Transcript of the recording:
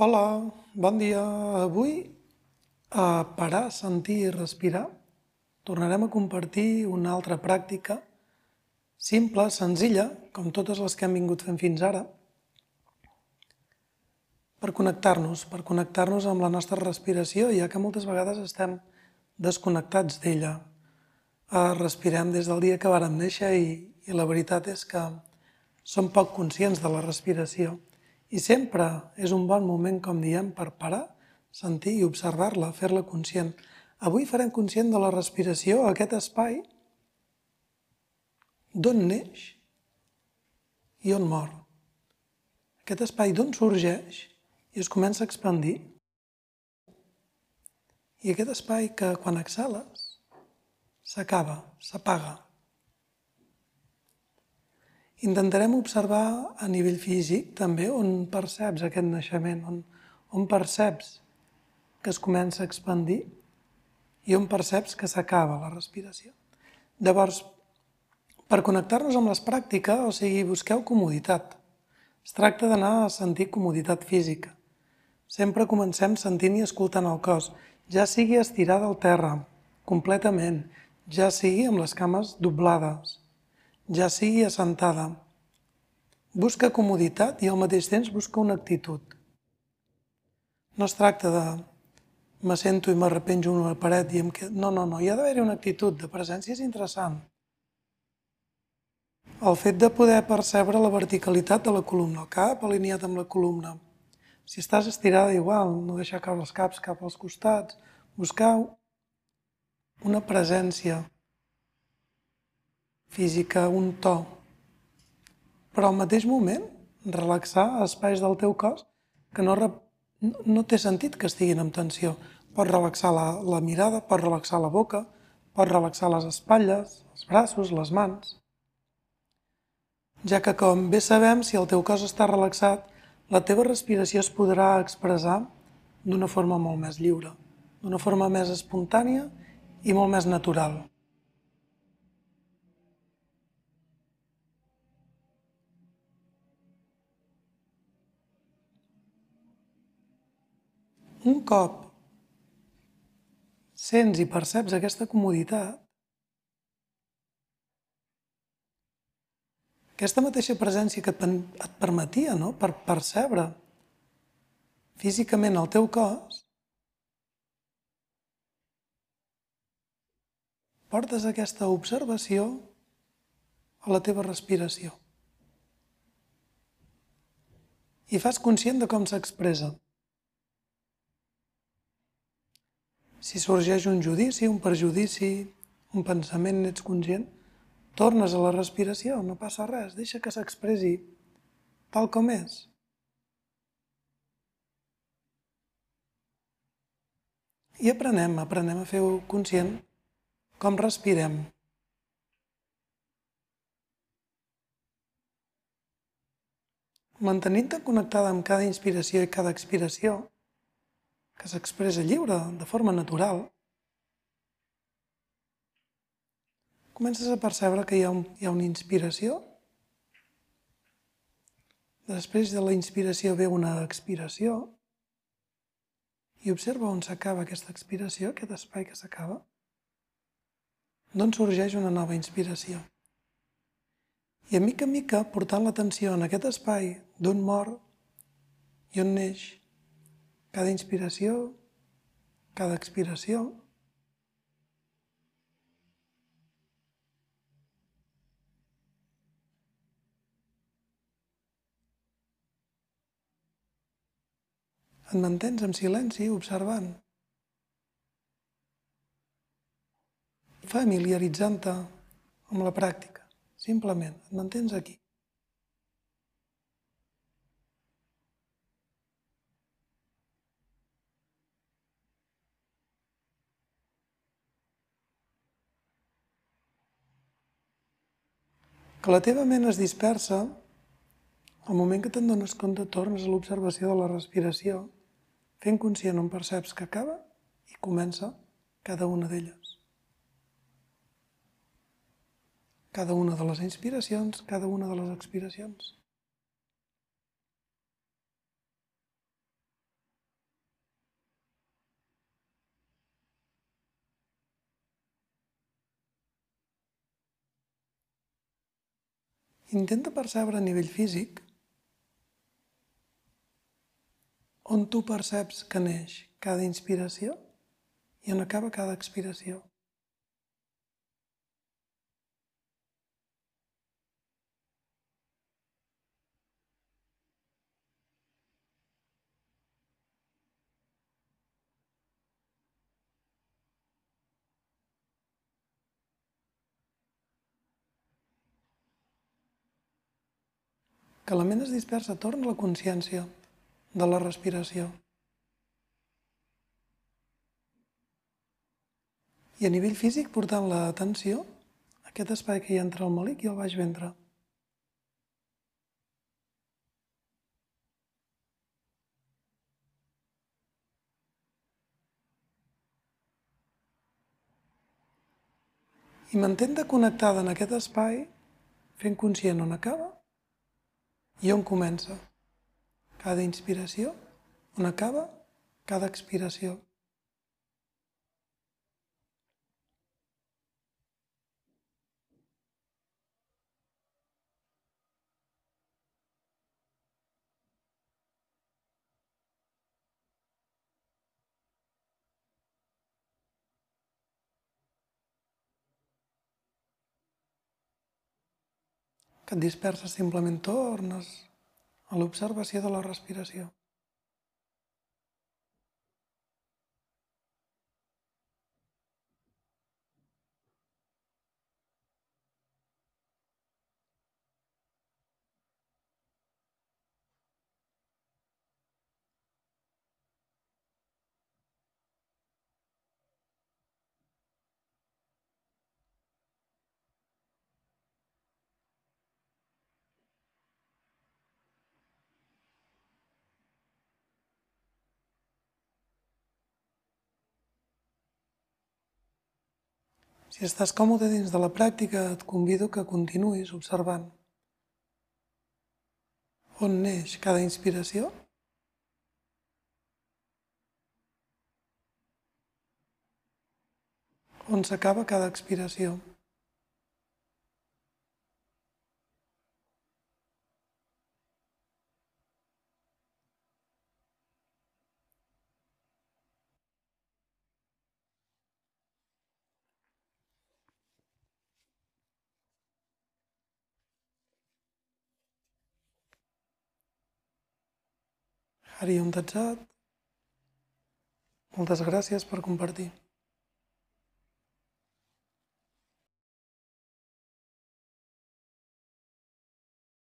Hola, bon dia. Avui, a parar, sentir i respirar, tornarem a compartir una altra pràctica simple, senzilla, com totes les que hem vingut fent fins ara, per connectar-nos, per connectar-nos amb la nostra respiració, ja que moltes vegades estem desconnectats d'ella. Eh, respirem des del dia que vàrem néixer i, i la veritat és que som poc conscients de la respiració. I sempre és un bon moment, com diem, per parar, sentir i observar-la, fer-la conscient. Avui farem conscient de la respiració, aquest espai d'on neix i on mor. Aquest espai d'on sorgeix i es comença a expandir. I aquest espai que quan exhales s'acaba, s'apaga. Intentarem observar a nivell físic també on perceps aquest naixement, on, on perceps que es comença a expandir i on perceps que s'acaba la respiració. Llavors, per connectar-nos amb les pràctiques, o sigui, busqueu comoditat. Es tracta d'anar a sentir comoditat física. Sempre comencem sentint i escoltant el cos, ja sigui estirada al terra, completament, ja sigui amb les cames doblades, ja sigui assentada. Busca comoditat i al mateix temps busca una actitud. No es tracta de me sento i m'arrepenjo una paret i em quedo... No, no, no, hi ha d'haver-hi una actitud de presència, és interessant. El fet de poder percebre la verticalitat de la columna, el cap alineat amb la columna. Si estàs estirada, igual, no deixar caure els caps cap als costats, buscar una presència física, un to. Però al mateix moment, relaxar espais del teu cos que no, no té sentit que estiguin en tensió. Pots relaxar la, la mirada, pots relaxar la boca, pots relaxar les espatlles, els braços, les mans. Ja que, com bé sabem, si el teu cos està relaxat, la teva respiració es podrà expressar d'una forma molt més lliure, d'una forma més espontània i molt més natural. Un cop sents i perceps aquesta comoditat, aquesta mateixa presència que et permetia no? per percebre físicament el teu cos, portes aquesta observació a la teva respiració i fas conscient de com s'expressa. Si sorgeix un judici, un perjudici, un pensament, n'ets conscient, tornes a la respiració, no passa res, deixa que s'expressi tal com és. I aprenem, aprenem a fer conscient com respirem. Mantenint-te connectada amb cada inspiració i cada expiració, que s'expressa lliure, de forma natural, comences a percebre que hi ha, un, hi ha una inspiració, després de la inspiració ve una expiració, i observa on s'acaba aquesta expiració, aquest espai que s'acaba, d'on sorgeix una nova inspiració. I a mica en mica, portant l'atenció en aquest espai d'on mor i on neix, cada inspiració, cada expiració. Et mantens en silenci observant. Familiaritzant-te amb la pràctica. Simplement, et mantens aquí. Que la teva ment es dispersa, al moment que te'n dones compte tornes a l'observació de la respiració, fent conscient on perceps que acaba i comença cada una d'elles. Cada una de les inspiracions, cada una de les expiracions. Intenta percebre a nivell físic on tu perceps que neix cada inspiració i on acaba cada expiració. Que la ment es dispersa, torna a la consciència de la respiració. I a nivell físic portant l'atenció aquest espai que hi ha entre el malic i el baix ventre. I mantén-te connectada en aquest espai, fent conscient on acaba i on comença? Cada inspiració? On acaba? Cada expiració. Que et disperses simplement tornes a l'observació de la respiració. Si estàs còmode dins de la pràctica, et convido que continuïs observant on neix cada inspiració on s'acaba cada expiració. Hari Tatzat, moltes gràcies per compartir.